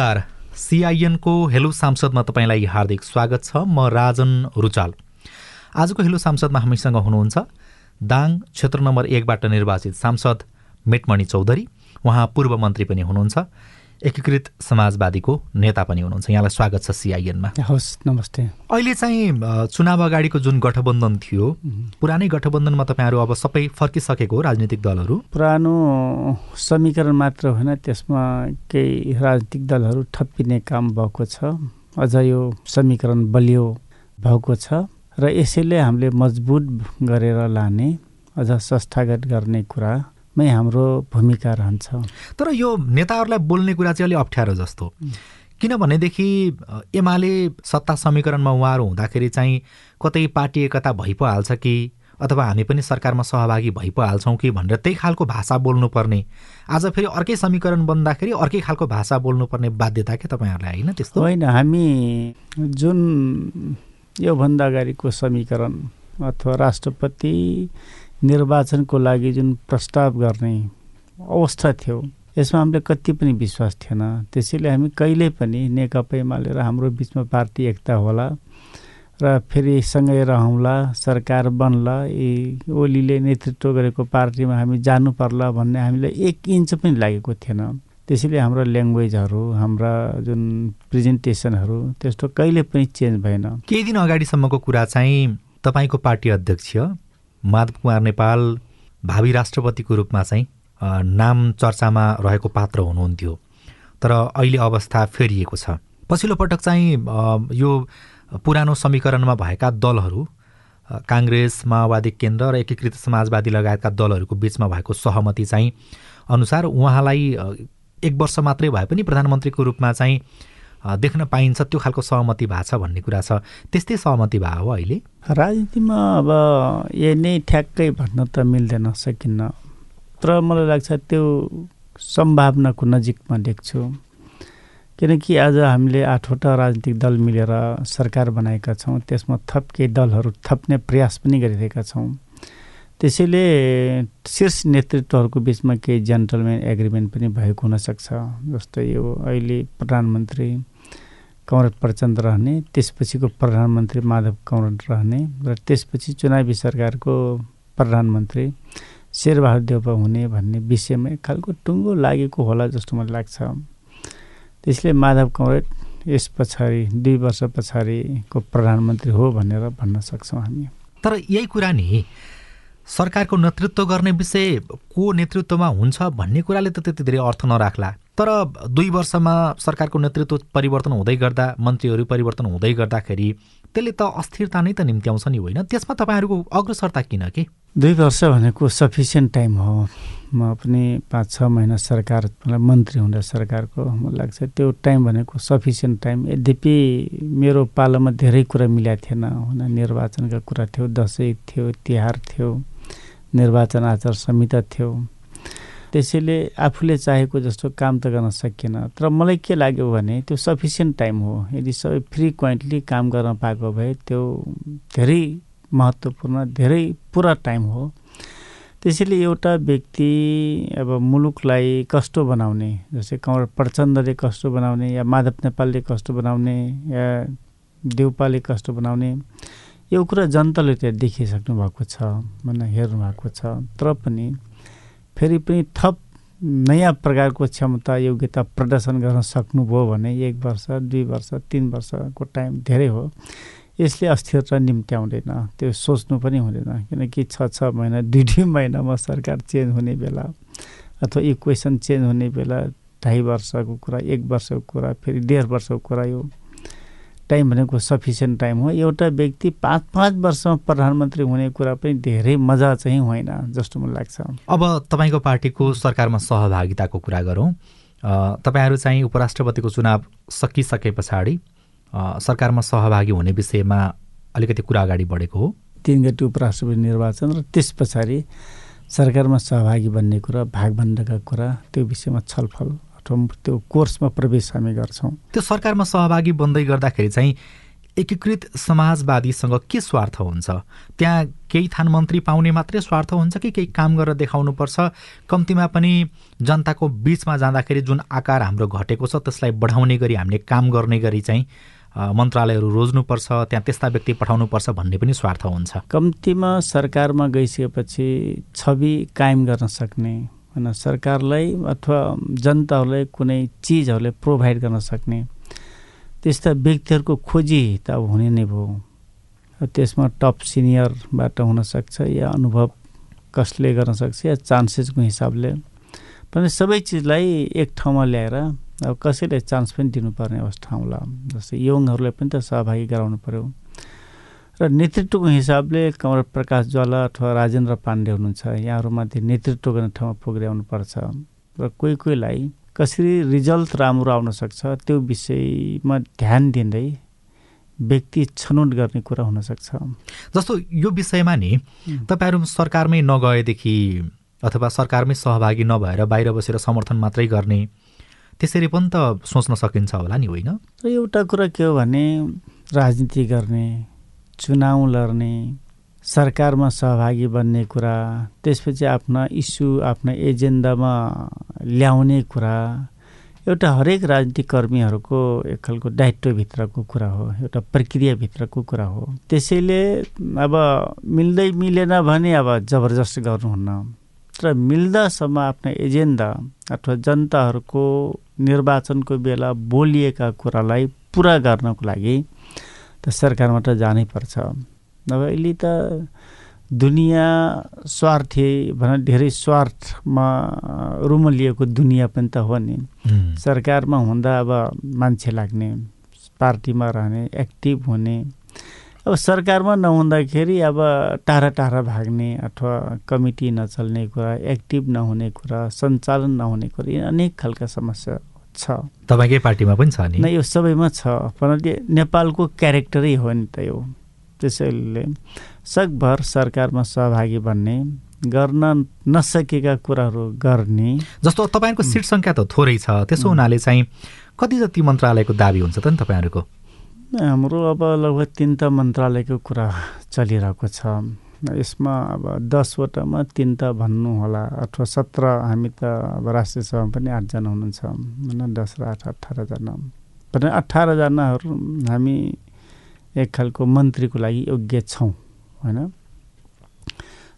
नमस्कार। सिआइएनको हेलो सांसदमा तपाईँलाई हार्दिक स्वागत छ। म राजन रुचाल। आजको हेलो सांसदमा हामीसँग हुनुहुन्छ दाङ क्षेत्र नम्बर एकबाट निर्वाचित सांसद मेटमणि चौधरी। उहाँ पूर्व मन्त्री पनि हुनुहुन्छ। एकीकृत समाजवादीको नेता पनि हुनुहुन्छ। यहाँलाई स्वागत छ सिआइएनमा हवस् नमस्ते। अहिले चाहिँ चुनाव अगाडिको जुन गठबन्धन थियो पुरानै गठबन्धनमा तपाईँहरू अब सबै फर्किसकेको हो राजनीतिक दलहरू? पुरानो समीकरण मात्र होइन त्यसमा केही राजनीतिक दलहरू थपिने काम भएको छ। अझ यो समीकरण बलियो भएको छ र यसैले हामीले मजबुत गरेर लाने अझ संस्थागत गर्ने कुरा मै हाम्रो भूमिका रहन्छ। तर यो नेताहरूलाई बोल्ने कुरा चाहिँ अलिक अप्ठ्यारो जस्तो। किनभनेदेखि एमाले सत्ता समीकरणमा उहाँहरू हुँदाखेरि चाहिँ कतै पार्टी एकता भइ पो हाल्छ कि अथवा हामी पनि सरकारमा सहभागी भइ पो हाल्छौँ कि भनेर त्यही खालको भाषा बोल्नुपर्ने। आज फेरि अर्कै समीकरण बन्दाखेरि अर्कै खालको भाषा बोल्नुपर्ने बाध्यता के तपाईँहरूलाई होइन त्यस्तो? होइन हामी जुन योभन्दा अगाडिको समीकरण अथवा राष्ट्रपति निर्वाचनको लागि जुन प्रस्ताव गर्ने अवस्था थियो यसमा हामीले कति पनि विश्वास थिएन। त्यसैले हामी कहिले पनि नेकपा एमाले र हाम्रो बिचमा पार्टी एकता होला र फेरि सँगै रहौँला सरकार बन्ला यी ओलीले नेतृत्व गरेको पार्टीमा हामी जानु पर्ला भन्ने हामीलाई एक इन्च पनि लागेको थिएन। त्यसैले हाम्रो ल्याङ्ग्वेजहरू हाम्रा जुन प्रेजेन्टेसनहरू त्यस्तो कहिले पनि चेन्ज भएन। केही दिन अगाडिसम्मको कुरा चाहिँ तपाईँको पार्टी अध्यक्ष माधव कुमार नेपाल भावी राष्ट्रपतिको रूपमा चाहिँ नाम चर्चामा रहेको पात्र हुनुहुन्थ्यो। तर अहिले अवस्था फेरिएको छ। पछिल्लो पटक चाहिँ यो पुरानो समीकरणमा भएका दलहरू काङ्ग्रेस माओवादी केन्द्र र एकीकृत समाजवादी लगायतका दलहरूको बिचमा भएको सहमति चाहिँ अनुसार उहाँलाई एक वर्ष मात्रै भए पनि प्रधानमन्त्रीको रूपमा चाहिँ देख्न पाइन्छ त्यो खालको सहमति भएको छ भन्ने कुरा छ। त्यस्तै सहमति भयो हो अहिले? राजनीतिमा अब यही नै ठ्याक्कै भन्न त मिल्दैन सकिन्न। तर मलाई लाग्छ त्यो सम्भावनाको नजिकमा देख्छु किनकि आज हामीले आठवटा राजनीतिक दल मिलेर सरकार बनाएका छौँ त्यसमा थप केही दलहरू थप्ने प्रयास पनि गरिरहेका छौँ। त्यसैले शीर्ष नेतृत्वहरूको बिचमा केही जेन्टलमेन एग्रिमेन्ट पनि भएको हुनसक्छ जस्तै यो अहिले प्रधानमन्त्री कमरेड प्रचण्ड रहने त्यसपछिको प्रधानमन्त्री माधव कमरेड रहने र त्यसपछि चुनावी सरकारको प्रधानमन्त्री शेरबहादुर देउपा हुने भन्ने विषयमा एक खालको टुङ्गो लागेको होला जस्तो मलाई लाग्छ। त्यसले माधव कमरेड यस पछाडि दुई वर्ष पछाडिको प्रधानमन्त्री हो भनेर भन्न सक्छौँ हामी। तर यही कुरा नि सरकारको नेतृत्व गर्ने विषय को नेतृत्वमा हुन्छ भन्ने कुराले त त्यति धेरै अर्थ नराख्ला। तर दुई वर्षमा सरकारको नेतृत्व परिवर्तन हुँदै गर्दा मन्त्रीहरू परिवर्तन हुँदै गर्दाखेरि त्यसले त अस्थिरता नै त निम्त्याउँछ नि होइन? त्यसमा तपाईँहरूको अग्रसरता किन के? दुई वर्ष भनेको सफिसियन्ट टाइम हो। म पनि पाँच छ महिना सरकार मन्त्री हुँदा सरकारको मलाई लाग्छ त्यो टाइम भनेको सफिसियन्ट टाइम यद्यपि मेरो पालोमा धेरै कुरा मिलाएको थिएन। होइन निर्वाचनका कुरा थियो दसैँ थियो तिहार थियो निर्वाचन आचार संहिता थियो। त्यसैले आफूले चाहेको जस्तो काम त गर्न सकिएन तर मलाई के लाग्यो भने त्यो सफिसियन्ट टाइम हो। यदि सबै फ्रिक्वेन्टली काम गर्न पाएको भए त्यो धेरै महत्त्वपूर्ण धेरै पुरा टाइम हो। त्यसैले एउटा व्यक्ति अब मुलुकलाई कस्तो बनाउने जस्तै कमर प्रचण्डले कस्तो बनाउने या माधव नेपालले कस्तो बनाउने या देउपाले कस्तो बनाउने यो कुरा जनताले त्यहाँ देखिसक्नु भएको छ भनेर हेर्नु भएको छ। तर पनि फेरि पनि थप नयाँ प्रकारको क्षमता योग्यता प्रदर्शन गर्न सक्नुभयो भने एक वर्ष दुई वर्ष तिन वर्षको टाइम धेरै हो। यसले अस्थिरता निम्त्याउँदैन। त्यो सोच्नु पनि हुँदैन किनकि छ छ महिना दुई दुई महिनामा सरकार चेन्ज हुने बेला अथवा इक्वेसन चेन्ज हुने बेला ढाई वर्षको कुरा एक वर्षको कुरा फेरि डेढ वर्षको कुरा यो टाइम भनेको सफिसियन्ट टाइम हो। एउटा व्यक्ति पाँच पाँच वर्षमा प्रधानमन्त्री हुने कुरा पनि धेरै मजा चाहिँ होइन जस्तो मलाई लाग्छ। अब तपाईँको पार्टीको सरकारमा सहभागिताको कुरा गरौँ। तपाईँहरू चाहिँ उपराष्ट्रपतिको चुनाव सकिसके पछाडि सरकारमा सहभागी हुने विषयमा अलिकति कुरा अगाडि बढेको हो। तिन गति उपराष्ट्रपति निर्वाचन र त्यस पछाडि सरकारमा सहभागी बन्ने कुरा भागभण्डका कुरा त्यो विषयमा छलफल। त्यो कोर्समा प्रवेश हामी गर्छौँ। त्यो सरकारमा सहभागी बन्दै गर्दाखेरि चाहिँ एकीकृत समाजवादीसँग के स्वार्थ हुन्छ? त्यहाँ केही थान मन्त्री पाउने मात्रै स्वार्थ हुन्छ कि केही काम गरेर देखाउनुपर्छ कम्तीमा पनि जनताको बिचमा जाँदाखेरि जुन आकार हाम्रो घटेको छ त्यसलाई बढाउने गरी हामीले काम गर्ने गरी चाहिँ मन्त्रालयहरू रोज्नुपर्छ त्यहाँ त्यस्ता व्यक्ति पठाउनुपर्छ भन्ने पनि स्वार्थ हुन्छ। कम्तीमा सरकारमा गइसकेपछि छवि कायम गर्न सक्ने होइन सरकारलाई अथवा जनताहरूलाई कुनै चिजहरूले प्रोभाइड गर्न सक्ने त्यस्ता व्यक्तिहरूको खोजी त अब हुने नै भयो। त्यसमा टप सिनियरबाट हुनसक्छ या अनुभव कसले गर्न सक्छ या चान्सेसको हिसाबले। पनि सबै चिजलाई एक ठाउँमा ल्याएर अब कसैले चान्स पनि दिनुपर्ने अवस्था ठाउँलाई जस्तै यङहरूलाई पनि त सहभागी गराउनु पऱ्यो र नेतृत्वको हिसाबले कमल प्रकाश ज्वाला अथवा राजेन्द्र पाण्डे हुनुहुन्छ यहाँहरूमध्ये नेतृत्व गर्ने ठाउँमा पुग्याउनु पर्छ र कोही कोहीलाई कसरी रिजल्ट राम्रो आउन सक्छ त्यो विषयमा ध्यान दिँदै व्यक्ति छनौट गर्ने कुरा हुनसक्छ जस्तो यो विषयमा नि तपाईँहरू सरकारमै नगएदेखि अथवा सरकारमै सहभागी नभएर बाहिर बसेर समर्थन मात्रै गर्ने त्यसरी पनि त सोच्न सकिन्छ होला नि होइन? र एउटा कुरा के हो भने राजनीति गर्ने चुनाव लड्ने सरकारमा सहभागी बन्ने कुरा त्यसपछि आफ्ना इस्यु आफ्ना एजेन्डामा ल्याउने कुरा एउटा हरेक राजनीतिक कर्मीहरूको एक खालको दायित्वभित्रको कुरा हो एउटा प्रक्रियाभित्रको कुरा हो। त्यसैले अब मिल्दै मिलेन भने अब जबरजस्त गर्नुहुन्न। र मिल्दासम्म आफ्ना एजेन्डा अथवा जनताहरूको निर्वाचनको बेला बोलिएका कुरालाई पुरा गर्नको लागि त सरकारमा त जानै पर्छ। नभए अहिले त दुनियाँ स्वार्थी भन धेरै स्वार्थमा रुमलिएको दुनियाँ पनि त हो नि। सरकारमा हुँदा अब मान्छे लाग्ने पार्टीमा रहने एक्टिभ हुने। अब सरकारमा नहुँदाखेरि अब टाढा टाढा भाग्ने अथवा कमिटी नचल्ने कुरा एक्टिभ नहुने कुरा सञ्चालन नहुने कुरा यी अनेक खालका समस्या। छ। तपाईँकै पार्टीमा पनि छ नि? यो सबैमा छ। परन्तु नेपालको क्यारेक्टरै हो नि त यो। त्यसैले सकभर सरकारमा सहभागी बन्ने गर्न नसकेका कुराहरू गर्ने। जस्तो तपाईँहरूको सिट सङ्ख्या त थोरै छ। त्यसो हुनाले चाहिँ कति जति मन्त्रालयको दाबी हुन्छ त नि तपाईँहरूको? हाम्रो अब लगभग तिनवटा मन्त्रालयको कुरा चलिरहेको छ। यसमा अब दसवटामा तिनवटा भन्नु होला अथवा सत्र हामी त अब राष्ट्रिय सभामा पनि आठजना हुनुहुन्छ। होइन दस र आठ अठारजना। भने अठारजनाहरू हामी एक खालको मन्त्रीको लागि योग्य छौँ होइन?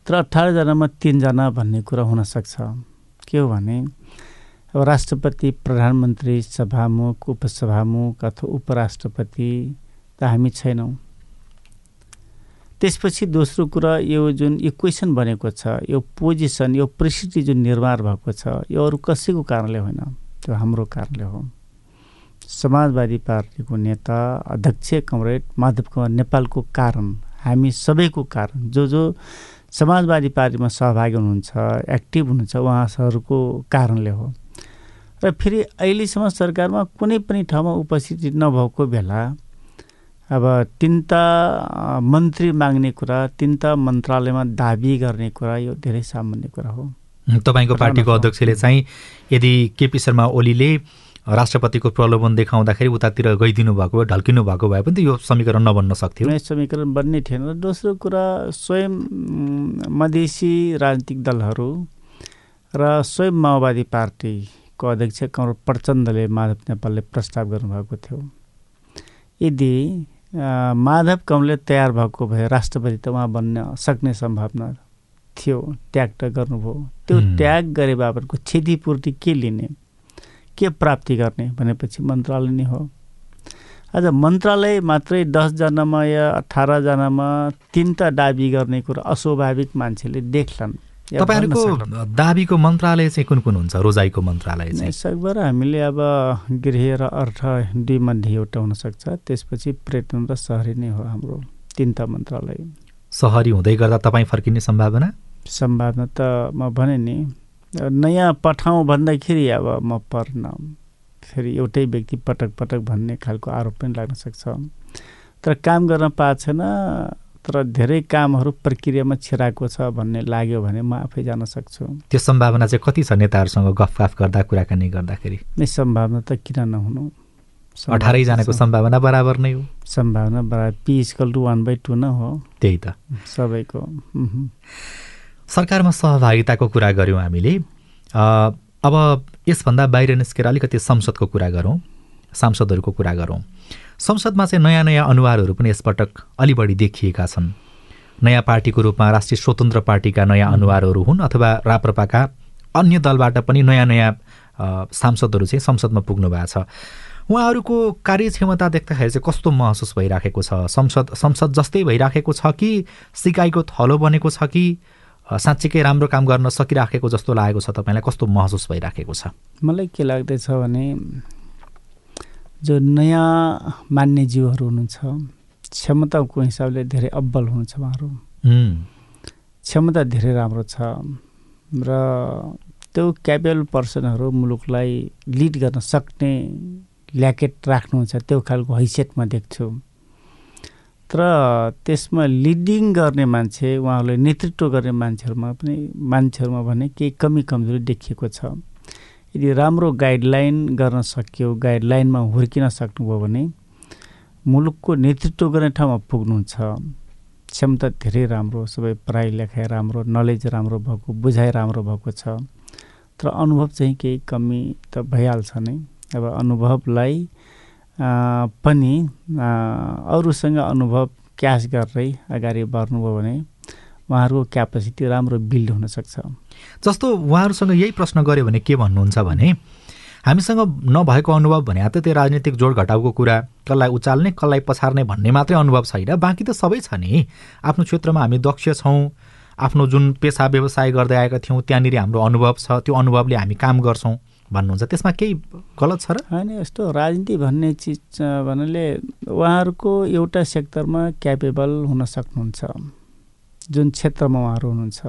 तर अठारजनामा तिनजना भन्ने कुरा हुनसक्छ। के हो भने अब राष्ट्रपति प्रधानमन्त्री सभामुख उपसभामुख अथवा उपराष्ट्रपति त हामी छैनौँ। त्यसपछि दोस्रो कुरा यो जुन इक्वेसन बनेको छ यो पोजिसन यो परिस्थिति जुन निर्माण भएको छ यो अरू कसैको कारणले होइन त्यो हाम्रो कारणले हो। समाजवादी पार्टीको नेता अध्यक्ष कमरेड माधव कुमार नेपालको कारण हामी सबैको कारण जो जो समाजवादी पार्टीमा सहभागी हुनुहुन्छ एक्टिभ हुनुहुन्छ उहाँहरूको कारणले हो। र फेरि अहिलेसम्म सरकारमा कुनै पनि ठाउँमा उपस्थिति नभएको बेला अब तिनवटा मन्त्री माग्ने कुरा तिनवटा मन्त्रालयमा दाबी गर्ने कुरा यो धेरै सामान्य कुरा हो। तपाईँको पार्टीको अध्यक्षले चाहिँ यदि केपी शर्मा ओलीले राष्ट्रपतिको प्रलोभन देखाउँदाखेरि उतातिर गइदिनु भएको भए ढल्किनु भएको भए पनि त यो समीकरण नबन्न सक्थ्यो। समीकरण बन्ने थिएन। र दोस्रो कुरा स्वयं मधेसी राजनीतिक दलहरू र स्वयं माओवादी पार्टी को अध्यक्ष कमल प्रचण्डले माधव नेपालले प्रस्ताव गर्नुभएको थियो। यदि माधव कमलले तयार भएको भए राष्ट्रपति त उहाँ बन्न सक्ने सम्भावना थियो त्याग त गर्नुभयो। त्यो त्याग गरे बापतको क्षतिपूर्ति के लिने के प्राप्ति गर्ने भनेपछि मन्त्रालय नै हो। आज मन्त्रालय मात्रै दसजनामा या अठारजनामा तिनवटा दाबी गर्ने कुरा अस्वाभाविक मान्छेले देख्लान्। तपाईँहरूको दाबीको मन्त्रालय चाहिँ कुन कुन हुन्छ? रोजाइको मन्त्रालय चाहिँ। सकभर हामीले अब गृह र अर्थ दुई मध्ये एउटा हुनसक्छ त्यसपछि पर्यटन र सहरी नै हो हाम्रो तिनवटा मन्त्रालय। सहरी हुँदै गर्दा तपाईँ फर्किने सम्भावना? सम्भावना त म भने नि नयाँ पठाउँ भन्दाखेरि अब म पर्न फेरि एउटै व्यक्ति पटक पटक भन्ने खालको आरोप पनि लाग्न सक्छ। तर काम गर्न पाएको छैन तर धेरै कामहरू प्रक्रियामा छिराएको छ भन्ने लाग्यो भने म आफै जान सक्छु। त्यो सम्भावना चाहिँ कति छ नेताहरूसँग गफगाफ गर्दा कुराकानी गर्दाखेरि? नै सम्भावना त किन नहुनु? अठारैजनाको सम्भावना बराबर नै हो। सम्भावना बराबर P equal to one by two न हो। त्यही त। सबैको सरकारमा सहभागिताको कुरा गऱ्यौँ हामीले। अब यसभन्दा बाहिर निस्केर अलिकति संसदको कुरा गरौँ सांसदहरूको कुरा गरौँ। संसदमा चाहिँ नयाँ नयाँ अनुहारहरू पनि यसपटक अलि बढी देखिएका छन्। नयाँ पार्टीको रूपमा राष्ट्रिय स्वतन्त्र पार्टीका नयाँ अनुहारहरू हुन् अथवा राप्रपाका अन्य दलबाट पनि नयाँ नयाँ सांसदहरू चाहिँ संसदमा पुग्नु भएको छ। उहाँहरूको कार्यक्षमता देख्दाखेरि चाहिँ कस्तो महसुस भइराखेको छ? संसद संसद जस्तै भइराखेको छ कि सिकाइको थलो बनेको छ कि साँच्चीकै राम्रो काम गर्न सकिराखेको जस्तो लागेको छ? तपाईँलाई कस्तो महसुस भइराखेको छ? मलाई के लाग्दैछ भने जो नयाँ मान्ने जीवहरू हुनुहुन्छ क्षमताको हिसाबले धेरै अब्बल हुनुहुन्छ उहाँहरू। क्षमता धेरै राम्रो छ र त्यो क्यापेबल पर्सनहरू मुलुकलाई लिड गर्न सक्ने ल्याकेट राख्नुहुन्छ त्यो खालको हैसियत म देख्छु। तर त्यसमा लिडिङ गर्ने मान्छे उहाँहरूले नेतृत्व गर्ने मान्छेहरूमा पनि मान्छेहरूमा भने केही कमी कमजोरी देखिएको छ। यदि राम्रो गाइडलाइन गर्न सकियो गाइडलाइनमा हुर्किन सक्नुभयो भने मुलुकको नेतृत्व गर्ने ठाउँमा पुग्नुहुन्छ। क्षमता धेरै राम्रो सबै पढाइ लेखाइ राम्रो नलेज राम्रो भएको बुझाइ राम्रो भएको छ। तर अनुभव चाहिँ केही कमी त भइहाल्छ नै। अब अनुभवलाई पनि अरूसँग अनुभव क्यास गर्दै अगाडि बढ्नुभयो भने उहाँहरूको क्यापेसिटी राम्रो बिल्ड हुनसक्छ। जस्तो उहाँहरूसँग यही प्रश्न गऱ्यो भने के भन्नुहुन्छ भने हामीसँग नभएको अनुभव भने त त्यो राजनीतिक जोड घटाउको कुरा कसलाई उचाल्ने कसलाई पछार्ने भन्ने मात्रै अनुभव छैन बाँकी त सबै छ नि। आफ्नो क्षेत्रमा हामी दक्ष छौँ आफ्नो जुन पेसा व्यवसाय गर्दै आएका थियौँ त्यहाँनिर हाम्रो अनुभव छ त्यो अनुभवले हामी काम गर्छौँ भन्नुहुन्छ। त्यसमा केही गलत छ र? होइन यस्तो राजनीति भन्ने चिज भन्नाले उहाँहरूको एउटा सेक्टरमा क्यापेबल हुन सक्नुहुन्छ। जुन क्षेत्रमा उहाँहरू हुनुहुन्छ।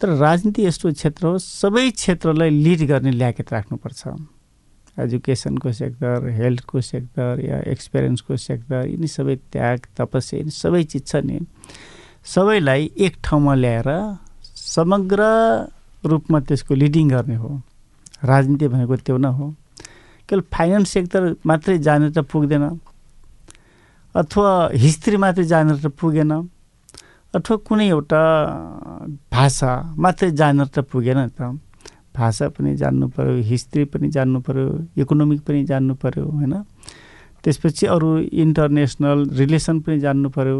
तर राजनीति यस्तो क्षेत्र हो सबै क्षेत्रलाई लिड गर्ने ल्याकेट राख्नुपर्छ। एजुकेसनको सेक्टर हेल्थको सेक्टर या एक्सपिरियन्सको सेक्टर यिनी सबै त्याग तपस्या यिनी सबै चिज छ नि। सबैलाई एक ठाउँमा ल्याएर समग्र रूपमा त्यसको लिडिङ गर्ने हो। राजनीति भनेको त्यो न हो। केवल फाइनेन्स सेक्टर मात्रै जानेर त पुग्दैन अथवा हिस्ट्री मात्रै जानेर त पुगेन। अथवा कुनै एउटा भाषा मात्रै जानेर त पुगेन त। भाषा पनि जान्नु पऱ्यो हिस्ट्री पनि जान्नु पऱ्यो इकोनोमिक पनि जान्नु पऱ्यो होइन? त्यसपछि अरू इन्टरनेसनल रिलेसन पनि जान्नु पऱ्यो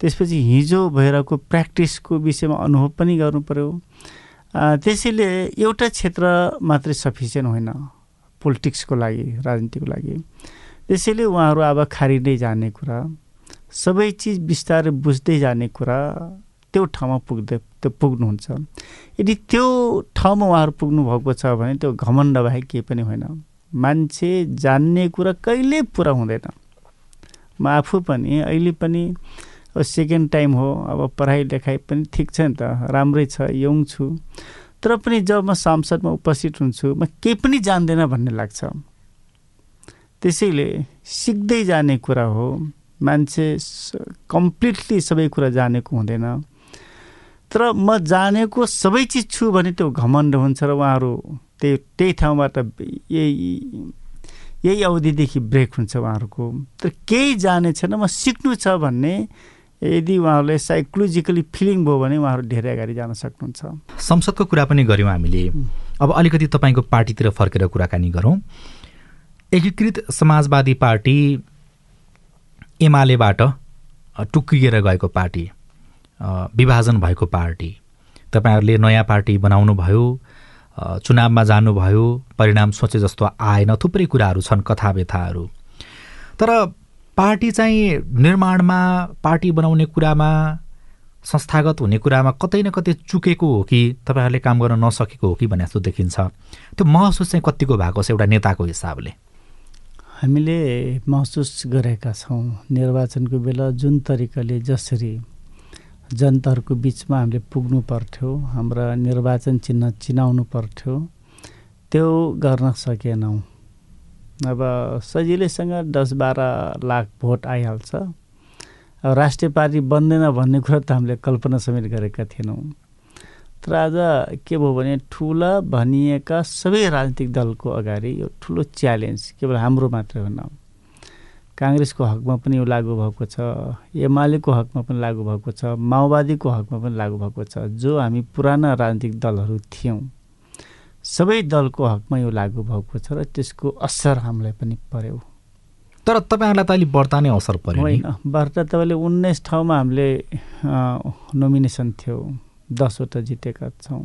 त्यसपछि हिजो भइरहेको प्र्याक्टिसको विषयमा अनुभव पनि गर्नु पऱ्यो त्यसैले एउटा क्षेत्र मात्रै सफिसियन्ट होइन पोलिटिक्सको लागि राजनीतिको लागि। त्यसैले उहाँहरू अब खारिँदै जाने कुरा। सबै चिज बिस्तारै बुझ्दै जाने कुरा त्यो ठाउँमा पुग्दै त्यो पुग्नुहुन्छ। यदि त्यो ठाउँमा उहाँहरू पुग्नु भएको छ भने त्यो घमण्ड बाहेक केही पनि होइन। मान्छे जान्ने कुरा कहिले पुरा हुँदैन। म आफू पनि अहिले पनि अब सेकेन्ड टाइम हो अब पढाइ लेखाइ पनि ठिक छ नि त राम्रै छ यङ छु। तर पनि जब म सांसदमा उपस्थित हुन्छु म केही पनि जान्दैन भन्ने लाग्छ। त्यसैले सिक्दै जाने कुरा हो। मान्छे कम्प्लिटली सबै कुरा जानेको हुँदैन। तर म जानेको सबै चिज छु भने त्यो घमण्ड हुन्छ र उहाँहरू त्यही त्यही ठाउँबाट यही यही अवधिदेखि ब्रेक हुन्छ उहाँहरूको। तर केही जाने छैन। म सिक्नु छ भन्ने यदि उहाँहरूले साइकोलोजिकली फिलिङ भयो भने उहाँहरू धेरै अगाडि जान सक्नुहुन्छ। संसदको कुरा पनि गऱ्यौँ हामीले। अब अलिकति तपाईँको पार्टीतिर फर्केर कुराकानी गरौँ। एकीकृत समाजवादी पार्टी एमालेबाट टुक्किएर गएको पार्टी विभाजन भएको पार्टी। तपाईँहरूले नयाँ पार्टी बनाउनु भयो चुनावमा जानुभयो परिणाम सोचे जस्तो आएन थुप्रै कुराहरू छन् कथा व्यथाहरू तर पार्टी चाहिँ निर्माणमा पार्टी बनाउने कुरामा संस्थागत हुने कुरामा कतै न कतै चुकेको हो कि तपाईँहरूले काम गर्न नसकेको हो कि भन्ने जस्तो देखिन्छ। त्यो महसुस चाहिँ कतिको भएको छ एउटा नेताको हिसाबले? हामीले महसुस गरेका छौँ। निर्वाचनको बेला जुन तरिकाले जसरी जनताहरूको बिचमा हामीले पुग्नु पर्थ्यो हाम्रा निर्वाचन चिन्ह चिनाउनु पर्थ्यो त्यो गर्न सकेनौँ। अब सजिलैसँग दस बाह्र लाख भोट आइहाल्छ। राष्ट्रिय पार्टी बन्दैन भन्ने कुरा त हामीले कल्पना समेत गरेका थिएनौँ। तर आज के भयो भने ठुला भनिएका सबै राजनीतिक दलको अगाडि यो ठुलो च्यालेन्ज केवल हाम्रो मात्रै होइन काङ्ग्रेसको हकमा पनि यो लागु भएको छ एमालेको हकमा पनि लागु भएको छ माओवादीको हकमा पनि लागु भएको छ जो हामी पुराना राजनीतिक दलहरू थियौँ। सबै दलको हकमा यो लागु भएको छ र त्यसको असर हामीलाई पनि पर्यो। तर तपाईँहरूलाई त अलिक बढ्ता नै असर पर्यो होइन बढ्ता तपाईँले उन्नाइस ठाउँमा हामीले नोमिनेसन थियो। दसवटा जितेका छौँ।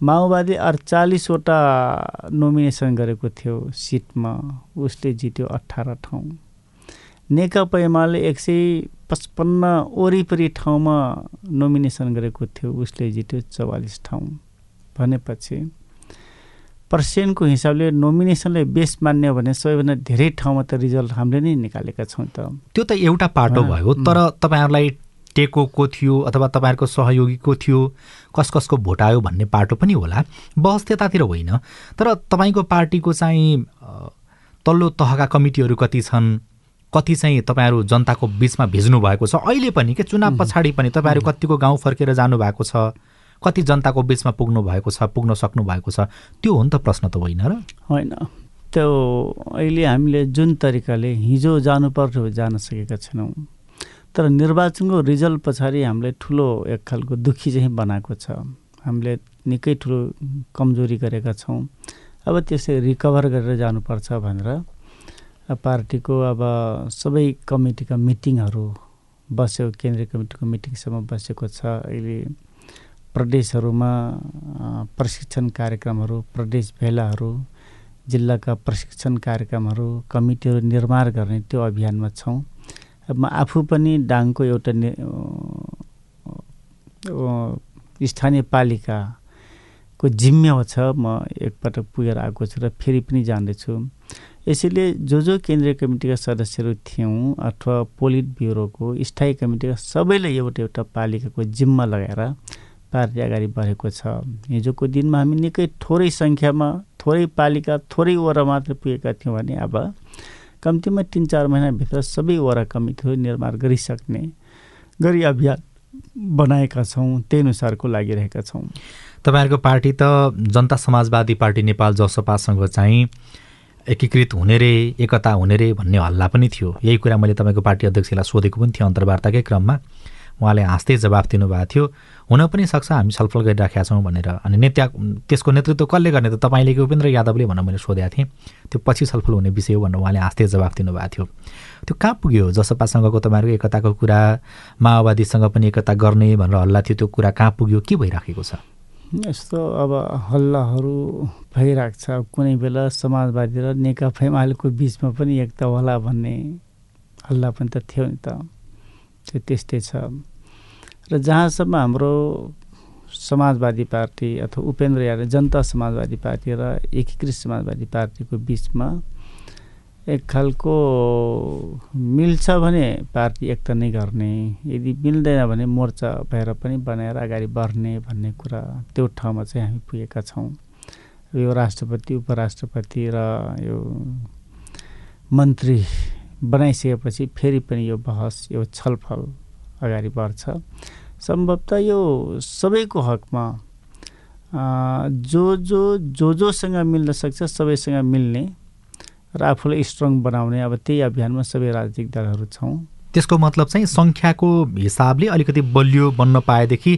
माओवादी अडचालिसवटा नोमिनेसन गरेको थियो सिटमा उसले जित्यो अठार ठाउँ। नेकपा एमाले एक सय पचपन्न वरिपरि ठाउँमा नोमिनेसन गरेको थियो उसले जित्यो चौवालिस ठाउँ। भनेपछि पर्सेन्टको हिसाबले नोमिनेसनले बेस मान्ने भने सबैभन्दा धेरै ठाउँमा त रिजल्ट हामीले नै निकालेका छौँ त। त्यो त एउटा पाटो भयो तर तपाईँहरूलाई टेको को थियो अथवा तपाईँहरूको सहयोगीको थियो कस कसको भोट आयो भन्ने पाटो पनि होला बहस त्यतातिर होइन। तर तपाईँको पार्टीको चाहिँ तल्लो तहका कमिटीहरू कति छन् कति चाहिँ तपाईँहरू जनताको बिचमा भेज्नु भएको छ? अहिले पनि के चुनाव पछाडि पनि तपाईँहरू कतिको गाउँ फर्केर जानुभएको छ? कति जनताको बिचमा पुग्नु भएको छ पुग्न सक्नु भएको छ? त्यो हो नि त प्रश्न त होइन र। होइन। त्यो अहिले हामीले जुन तरिकाले हिजो जानुपर्थ्यो जान सकेका छैनौँ। तर निर्वाचनको रिजल्ट पछाडि हामीले ठुलो एक खालको दुःखी चाहिँ बनाएको छ। हामीले निकै ठुलो कमजोरी गरेका छौँ। अब त्यसै रिकभर गरेर जानुपर्छ भनेर पार्टीको अब सबै कमिटीका मिटिङहरू बस्यो केन्द्रीय कमिटीको मिटिङसम्म बसेको छ। अहिले प्रदेशहरूमा प्रशिक्षण कार्यक्रमहरू प्रदेश भेलाहरू जिल्लाका प्रशिक्षण कार्यक्रमहरू कमिटीहरू निर्माण गर्ने त्यो अभियानमा छौँ। म आफू पनि डाङको एउटा स्थानीय पालिकाको जिम्मेवा छ म एकपटक पुगेर आएको छु र फेरि पनि जाँदैछु। यसैले जो जो केन्द्रीय कमिटीका सदस्यहरू थियौँ अथवा पोलिट ब्युरोको स्थायी कमिटीका सबैले एउटा एउटा पालिकाको जिम्मा लगाएर पार्टी अगाडि बढेको छ। हिजोको दिनमा हामी निकै थोरै सङ्ख्यामा थोरै पालिका थोरै वडा मात्र पुगेका थियौँ भने अब कम्तीमा तिन चार महिनाभित्र सबै वडा कमिटीहरू निर्माण गरिसक्ने गरी अभियान बनाएका छौँ त्यही अनुसारको लागिरहेका छौँ। तपाईँहरूको पार्टी त जनता समाजवादी पार्टी नेपाल जसपासँग चाहिँ एकीकृत हुने रे एकता हुने रे भन्ने हल्ला पनि थियो। यही कुरा मैले तपाईँको पार्टी अध्यक्षलाई सोधेको पनि थियो अन्तर्वार्ताकै क्रममा। उहाँले हाँस्दै जवाफ दिनुभएको थियो। हुन पनि सक्छ हामी छलफल गरिराखेका छौँ भनेर। अनि नेता त्यसको नेतृत्व कसले गर्ने त तपाईँले कि उपेन्द्र यादवले भनेर मैले सोधेको थिएँ। त्यो पछि छलफल हुने विषय हो भनेर उहाँले हाँस्दै जवाफ दिनुभएको थियो। त्यो कहाँ पुग्यो? जसपासँगको तपाईँहरूको एकताको कुरा माओवादीसँग पनि एकता गर्ने भनेर हल्ला थियो त्यो कुरा कहाँ पुग्यो? के भइराखेको छ? यस्तो अब हल्लाहरू भइरहेको छ। कुनै बेला समाजवादी र नेकपा एमालेको बिचमा पनि एकता होला भन्ने हल्ला पनि त थियो नि त। त्यो त्यस्तै छ। र जहाँसम्म हाम्रो समाजवादी पार्टी अथवा उपेन्द्र यादव जनता समाजवादी पार्टी र एकीकृत समाजवादी पार्टीको बिचमा एक खालको मिल्छ भने पार्टी एकता नै गर्ने यदि मिल्दैन भने मोर्चा भएर पनि बनाएर अगाडि बढ्ने भन्ने कुरा त्यो ठाउँमा चाहिँ हामी पुगेका छौँ। यो राष्ट्रपति उपराष्ट्रपति र यो मन्त्री बनाइसकेपछि फेरि पनि यो बहस यो छलफल अगाडि बढ्छ। सम्भवतः यो सबैको हकमा जो जो जो जोसँग मिल्न सक्छ सबैसँग मिल्ने र आफूलाई स्ट्रङ बनाउने अब त्यही अभियानमा सबै राजनीतिक दलहरू छौँ। त्यसको मतलब चाहिँ सङ्ख्याको हिसाबले अलिकति बलियो बन्न पाएदेखि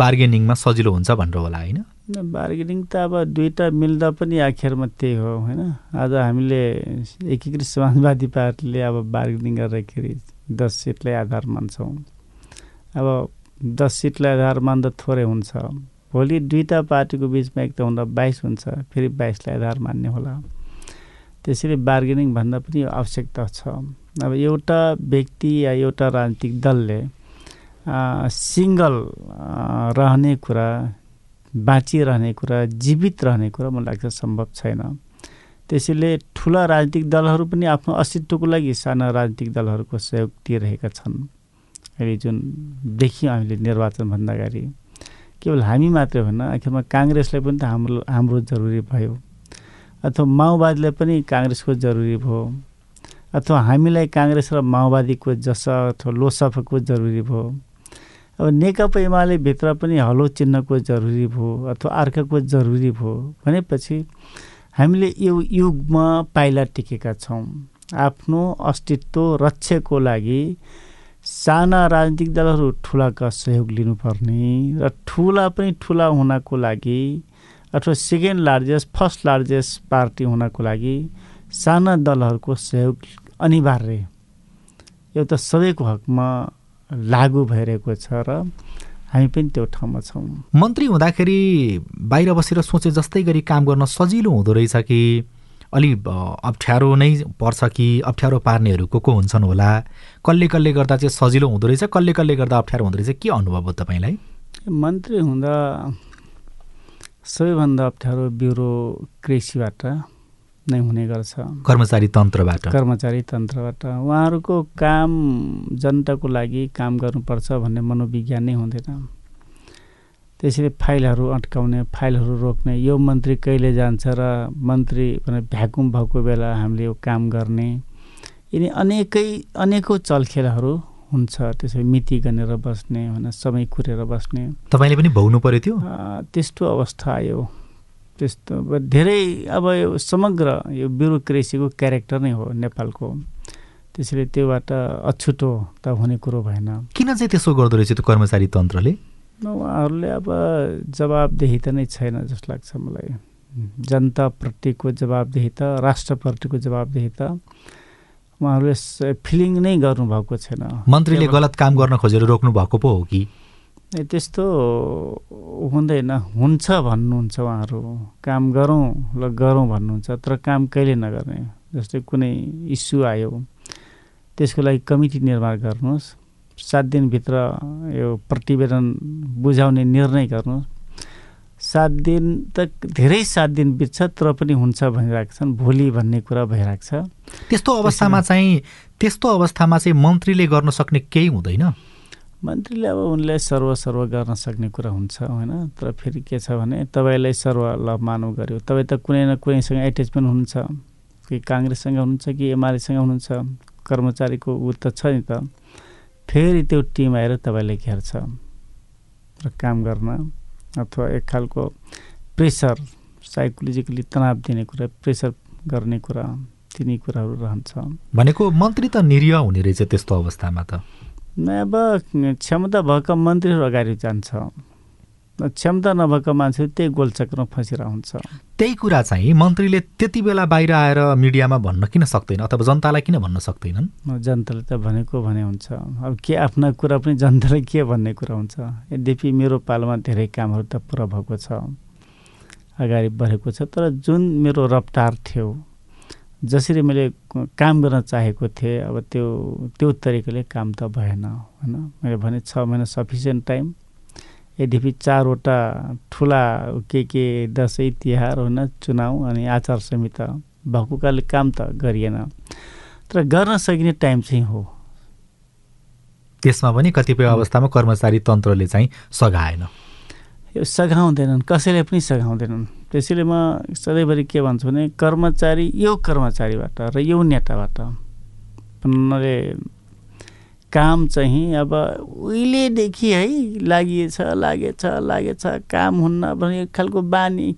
बार्गेनिङमा सजिलो हुन्छ भनेर होला होइन? बार्गेनिङ त अब दुइटा मिल्दा पनि आखिरमा त्यही हो होइन? आज हामीले एकीकृत समाजवादी पार्टीले अब बार्गेनिङ गर्दाखेरि दस सिटलाई आधार मान्छौँ। अब दस सिटलाई आधार मान्दा थोरै हुन्छ। भोलि दुईवटा पार्टीको बिचमा एक त हुँदा बाइस हुन्छ फेरि बाइसलाई आधार मान्ने होला। त्यसरी बार्गेनिङ भन्दा पनि आवश्यकता छ। अब एउटा व्यक्ति या एउटा राजनीतिक दलले सिङ्गल रहने कुरा बाँचिरहने कुरा जीवित रहने कुरा मलाई लाग्छ सम्भव छैन। त्यसैले ठुला राजनीतिक दलहरू पनि आफ्नो अस्तित्वको लागि साना राजनीतिक दलहरूको सहयोग दिइरहेका छन्। अहिले जुन देखियौँ हामीले निर्वाचनभन्दा अगाडि केवल हामी मात्रै होइन आखिरमा काङ्ग्रेसलाई पनि त हाम्रो हाम्रो जरुरी भयो। अथवा माओवादीलाई पनि काङ्ग्रेसको जरुरी भयो। अथवा हामीलाई काङ्ग्रेस र माओवादीको जस अथवा लोसफाको जरुरी भयो। अब नेकपा एमाले भित्र पनि हलो चिन्हको जरुरी भयो अथवा अर्काको जरुरी भयो भनेपछि हामीले यो युगमा पाइला टिकेका छौँ। आफ्नो अस्तित्व रक्षाको लागि साना राजनीतिक दलहरू ठुलाका सहयोग लिनुपर्ने र ठुला पनि ठुला हुनको लागि अथवा second largest first largest party हुनको लागि साना दलहरूको सहयोग अनिवार्य। एउटा सबैको हकमा लागु भइरहेको छ र हामी पनि त्यो ठाउँमा छौँ। मन्त्री हुँदाखेरि बाहिर बसेर सोचे जस्तै गरी काम गर्न सजिलो हुँदो रहेछ कि अलि अप्ठ्यारो नै पर्छ कि अप्ठ्यारो पार्नेहरू को को हुन्छन् होला? कसले कसले गर्दा चाहिँ सजिलो हुँदो रहेछ? कसले कसले गर्दा अप्ठ्यारो हुँदो रहेछ? के अनुभव हो तपाईँलाई? मन्त्री हुँदा सबैभन्दा अप्ठ्यारो ब्युरो कृषिबाट नै हुने गर्छ। कर्मचारी तन्त्रबाट? कर्मचारी तन्त्रबाट। उहाँहरूको काम जनताको लागि काम गर्नुपर्छ भन्ने मनोविज्ञान नै हुँदैन। त्यसरी फाइलहरू अट्काउने फाइलहरू रोक्ने यो मन्त्री कहिले जान्छ र मन्त्री भने भ्याकुम भएको बेला हामीले यो काम गर्ने यिनी अनेकै अनेकौँ चलखेलहरू हुन्छ त्यसरी मिति गनेर बस्ने होइन समय कुरेर बस्ने। तपाईँले पनि भोग्नु पऱ्यो थियो त्यस्तो अवस्था आयो। त्यस्तो धेरै अब यो समग्र यो ब्युरोक्रेसीको क्यारेक्टर नै हो नेपालको। त्यसरी त्योबाट अछुटो त हुने कुरो भएन। किन चाहिँ त्यसो गर्दो रहेछ त्यो कर्मचारी तन्त्रले? उहाँहरूले अब जवाबदेही त नै छैन जस्तो लाग्छ मलाई। जनताप्रतिको जवाबदेही त राष्ट्रप्रतिको जवाबदेही त उहाँहरूले फिलिङ नै गर्नुभएको छैन। मन्त्रीले गलत काम गर्न खोजेर रोक्नु भएको पो हो कि? त्यस्तो हुँदैन। हुन्छ भन्नुहुन्छ उहाँहरू। काम गरौँ ल गरौँ भन्नुहुन्छ तर काम कहिले नगर्ने? जस्तै कुनै इस्यु आयो। त्यसको लागि कमिटी निर्माण गर्नुहोस्। सात दिनभित्र यो प्रतिवेदन बुझाउने निर्णय गर्नु। सात दिन त धेरै सात दिन बित्छ तर पनि हुन्छ भनिरहेको छन् भोलि भन्ने कुरा भइरहेको छ। त्यस्तो अवस्थामा चाहिँ त्यस्तो अवस्थामा चाहिँ मन्त्रीले गर्न सक्ने केही हुँदैन? मन्त्रीले अब उनले सर्व सर्व गर्न सक्ने कुरा हुन्छ होइन? तर फेरि के छ भने तपाईँलाई सर्व ल मानव गर्यो। तपाईँ त कुनै न कुनैसँग एट्याचमेन्ट हुनुहुन्छ कि काङ्ग्रेससँग हुनुहुन्छ कि एमालेसँग हुनुहुन्छ। कर्मचारीको ऊ त छ नि त। फेरि त्यो टिम आएर तपाईँलाई घेर्छ र काम गर्न अथवा एक खालको प्रेसर साइकोलोजिकली तनाव दिने कुरा प्रेसर गर्ने कुरा तिनी कुराहरू रहन्छ। भनेको मन्त्री त निरीह हुने रहेछ त्यस्तो अवस्थामा त। अब क्षमता भएका मन्त्रीहरू अगाडि जान्छ। क्षमता नभएको मान्छे त्यही गोलचक्रमा फसिरहेको हुन्छ। त्यही कुरा चाहिँ मन्त्रीले त्यति बेला बाहिर आएर मिडियामा भन्न किन सक्दैन अथवा जनतालाई किन भन्न सक्दैनन्? जनताले त भनेको भने हुन्छ। अब के आफ्ना कुरा पनि जनताले के भन्ने कुरा हुन्छ? यद्यपि मेरो पालोमा धेरै कामहरू त पुरा भएको छ अगाडि बढेको छ तर जुन मेरो रफ्तार थियो जसरी मैले काम गर्न चाहेको थिएँ अब त्यो त्यो तरिकाले काम त भएन होइन? मैले भने छ महिना सफिसियन्ट टाइम यद्यपि चारवटा ठुला के के दसैँ तिहार होइन चुनाव अनि आचार संहिता भएको कारणले काम त गरिएन तर गर्न सकिने टाइम चाहिँ हो। त्यसमा पनि कतिपय अवस्थामा कर्मचारी तन्त्रले चाहिँ सघाएन। यो सघाउँदैनन् कसैले पनि सघाउँदैनन्। त्यसैले म सधैँभरि के भन्छु भने कर्मचारी यो कर्मचारीबाट र यो नेताबाट काम चाहिँ अब उहिलेदेखि है लागिएछ लागेछ लागेछ। काम हुन्न भने एक खालको बानी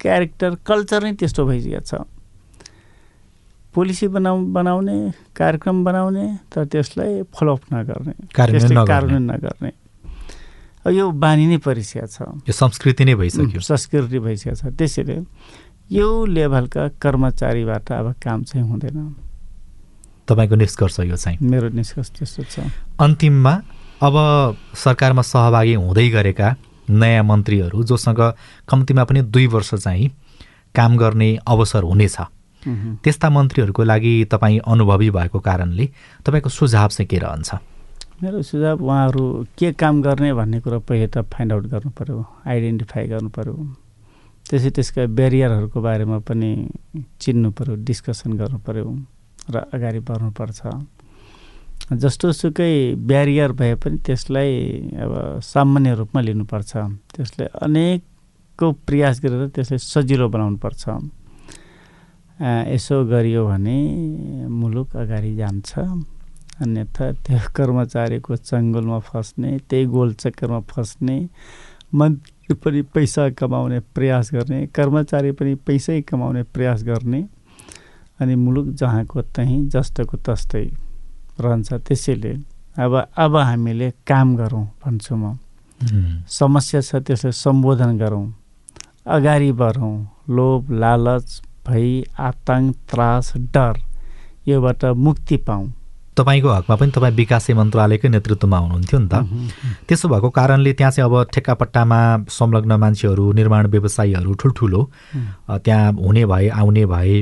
क्यारेक्टर कल्चर नै त्यस्तो भइसकेको छ। पोलिसी बनाउ बनाउने कार्यक्रम बनाउने तर त्यसलाई फलोअप नगर्ने। कार्यान्वयन नगर्ने। यो बानी नै परिसकेको छ। यो संस्कृति नै भइसक्यो। संस्कृति भइसकेको छ। त्यसैले यो लेभलका कर्मचारीबाट अब काम चाहिँ हुँदैन। तपाईँको निष्कर्ष यो चाहिँ। मेरो निष्कर्ष त्यस्तो छ। अन्तिममा अब सरकारमा सहभागी हुँदै गरेका नयाँ मन्त्रीहरू जोसँग कम्तीमा पनि दुई वर्ष चाहिँ काम गर्ने अवसर हुनेछ। त्यस्ता मन्त्रीहरूको लागि तपाईँ अनुभवी भएको कारणले तपाईँको सुझाव चाहिँ के रहन्छ? मेरो सुझाव उहाँहरू के काम गर्ने भन्ने कुरो पहिले त फाइन्ड आउट गर्नु पऱ्यो आइडेन्टिफाई गर्नु पऱ्यो त्यसै त्यसका ब्यारियरहरूको बारेमा पनि चिन्नु पऱ्यो डिस्कसन गर्नु पऱ्यो र अगाडि बढ्नुपर्छ। जस्तो सुकै ब्यारियर भए पनि त्यसलाई अब सामान्य रूपमा लिनुपर्छ। त्यसलाई अनेकको प्रयास गरेर त्यसलाई सजिलो बनाउनुपर्छ। यसो गरियो भने मुलुक अगाडि जान्छ। अन्यथा त्यो कर्मचारीको चङ्गुलमा फस्ने त्यही गोलचक्करमा फस्ने मन्त्री पनि पैसा कमाउने प्रयास गर्ने कर्मचारी पनि पैसै कमाउने प्रयास गर्ने अनि मुलुक जहाँको तहीँ जस्तोको तस्तै रहन्छ त्यसैले अब अब हामीले काम गरौँ भन्छु म। समस्या छ त्यसलाई सम्बोधन गरौँ। अगाडि बढौँ। लोभ लालच भई आतङ्क त्रास डर योबाट मुक्ति पाऊँ। तपाईँको हकमा पनि तपाईँ विकासे मन्त्रालयकै नेतृत्वमा हुनुहुन्थ्यो नि त। त्यसो भएको कारणले त्यहाँ चाहिँ अब ठेक्कापट्टामा संलग्न मान्छेहरू निर्माण व्यवसायीहरू ठुल्ठुलो त्यहाँ हुने भए आउने भए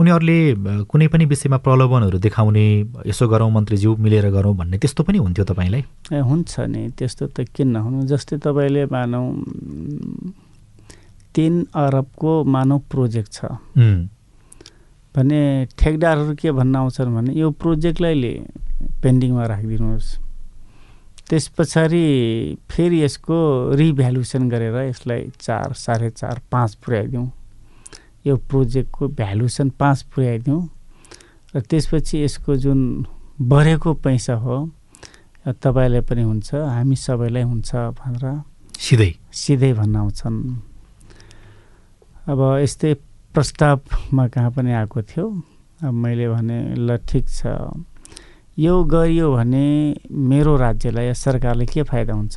उनीहरूले कुनै पनि विषयमा प्रलोभनहरू देखाउने यसो गरौँ मन्त्रीज्यू मिलेर गरौँ भन्ने त्यस्तो पनि हुन्थ्यो तपाईँलाई? ए हुन्छ नि त्यस्तो त किन नहुनु। जस्तै तपाईँले मानौँ तिन अरबको मानव प्रोजेक्ट छ। भने ठेकदारहरू के भन्न आउँछन् भने यो प्रोजेक्टलाई पेन्डिङमा राखिदिनुहोस्। त्यस पछाडि फेरि यसको रिभ्यालुएसन गरेर यसलाई चार साढे चार पाँच पुर्याइदिउँ यो प्रोजेक्टको भ्यालुएसन पाँच पुर्याइदिउँ र त्यसपछि यसको जुन बढेको पैसा हो तपाईँलाई पनि हुन्छ हामी सबैलाई हुन्छ भनेर सिधै? सिधै भन्न आउँछन् अब यस्तै प्रस्तावमा कहाँ पनि आएको थियो। अब मैले भने ल ठिक छ। यो गरियो भने मेरो राज्यलाई या सरकारले के फाइदा हुन्छ?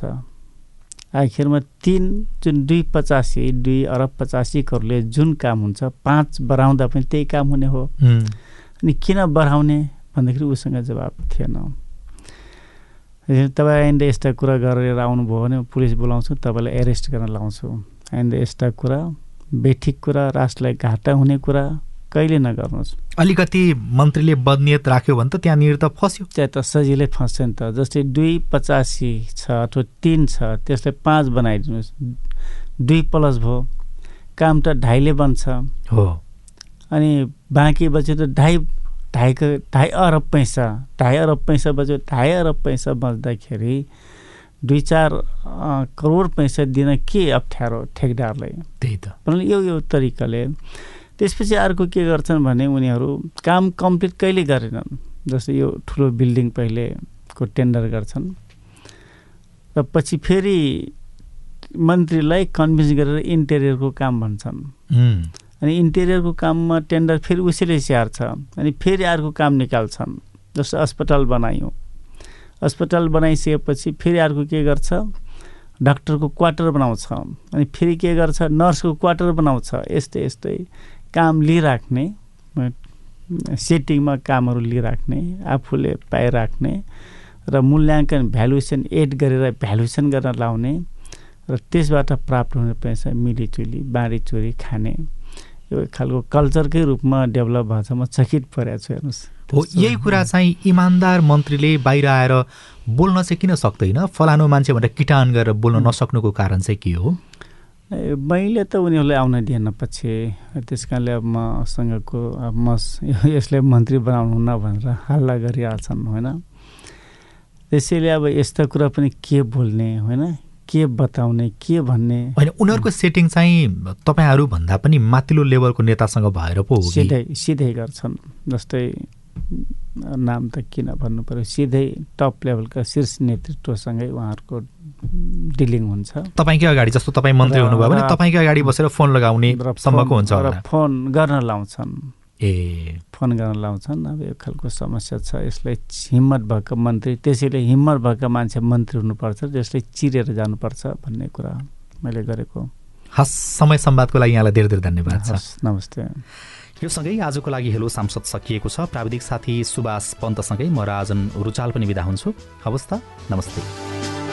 आखिरमा तिन जुन दुई पचासी दुई अरब पचासी करोडले जुन काम हुन्छ पाँच बढाउँदा पनि त्यही काम हुने हो। अनि किन बढाउने? भन्दाखेरि उसँग जवाब थिएन। तपाईँ आइन्दा यस्ता कुरा गरेर आउनुभयो भने पुलिस बोलाउँछु तपाईँलाई एरेस्ट गर्न लाउँछु। आइन्दा यस्ता कुरा बेठिक कुरा राष्ट्रलाई घाटा हुने कुरा कहिले नगर्नुहोस्। अलिकति मन्त्रीले बदनियत राख्यो भने त त्यहाँनिर त फस्यो। त्यहाँ त सजिलै फस्छ नि त। जस्तै दुई पचासी छ अथवा तिन छ त्यसलाई पाँच बनाइदिनुहोस्। दुई प्लस भयो। काम त ढाईले बन्छ। हो। अनि बाँकी बच्यो त ढाई ढाईको ढाई अरब पैसा ढाई अरब पैसा बच्यो ढाई अरब पैसा बच्दाखेरि दुई चार करोड पैसा दिन के अप्ठ्यारो ठेकदारलाई? त्यही त। यो यो तरिकाले त्यसपछि अर्को के गर्छन् भने उनीहरू काम कम्प्लिट कहिले गरेनन्? जस्तै यो ठुलो बिल्डिङ पहिलेको टेन्डर गर्छन्। र पछि फेरि मन्त्रीलाई कन्भिन्स गरेर इन्टेरियरको काम भन्छन्। अनि इन्टेरियरको काममा टेन्डर फेरि उसैले स्याहार्छ। अनि फेरि अर्को काम निकाल्छन् जस्तो अस्पताल बनायौँ। अस्पताल बनाइसकेपछि फेरि अर्को के गर्छ? डाक्टरको क्वार्टर बनाउँछ। अनि फेरि के गर्छ? नर्सको क्वार्टर बनाउँछ। यस्तै यस्तै। काम लिइराख्ने सेटिङमा कामहरू लिइराख्ने आफूले पाइराख्ने र मूल्याङ्कन भ्यालुएसन एड गरेर भ्यालुएसन गर्न लाउने र त्यसबाट प्राप्त हुने पैसा मिलिचुली बाँडीचुरी खाने। यो खालको कल्चरकै रूपमा डेभलप भएको छ म चकित परेको छु हेर्नुहोस्। हो यही कुरा चाहिँ इमान्दार मन्त्रीले बाहिर आएर बोल्न चाहिँ किन सक्दैन? फलानु मान्छे भनेर किटान गरेर बोल्न नसक्नुको कारण चाहिँ के हो? मैले त उनीहरूलाई आउन दिएन पछि। त्यस कारणले अब मसँगको अब म यसलाई मन्त्री बनाउनु न भनेर हल्ला गरिहाल्छन् होइन? त्यसैले अब यस्ता कुरा पनि के बोल्ने होइन? के बताउने के भन्ने? होइन उनीहरूको सेटिङ चाहिँ तपाईँहरू भन्दा पनि माथिल्लो लेभलको नेतासँग भएर पो हो सिधै सिधै गर्छन्। जस्तै नाम त किन भन्नु पऱ्यो सिधै टप लेभलका शीर्ष नेतृत्वसँगै उहाँहरूको डिलिङ हुन्छ। तपाईँकै अगाडि जस्तो तपाईँ मन्त्री हुनुभयो भने तपाईँकै अगाडि बसेर फोन लगाउने सम्मको हुन्छ फोन गर्न लाउँछन्। ए। फोन गर्न लाउँछन्। अब यो खालको समस्या छ। यसलाई हिम्मत भएको मन्त्री त्यसैले हिम्मत भएको मान्छे मन्त्री हुनुपर्छ त्यसले चिरेर जानुपर्छ भन्ने कुरा मैले गरेको। हस् समय संवादको लागि यहाँलाई धेरै धेरै धन्यवाद छ। नमस्ते। यो सँगै आजको लागि हेलो सांसद सकिएको छ। प्राविधिक साथी सुभाष पन्तसँगै म राजन रुचाल पनि बिदा हुन्छु। हवस् त नमस्ते।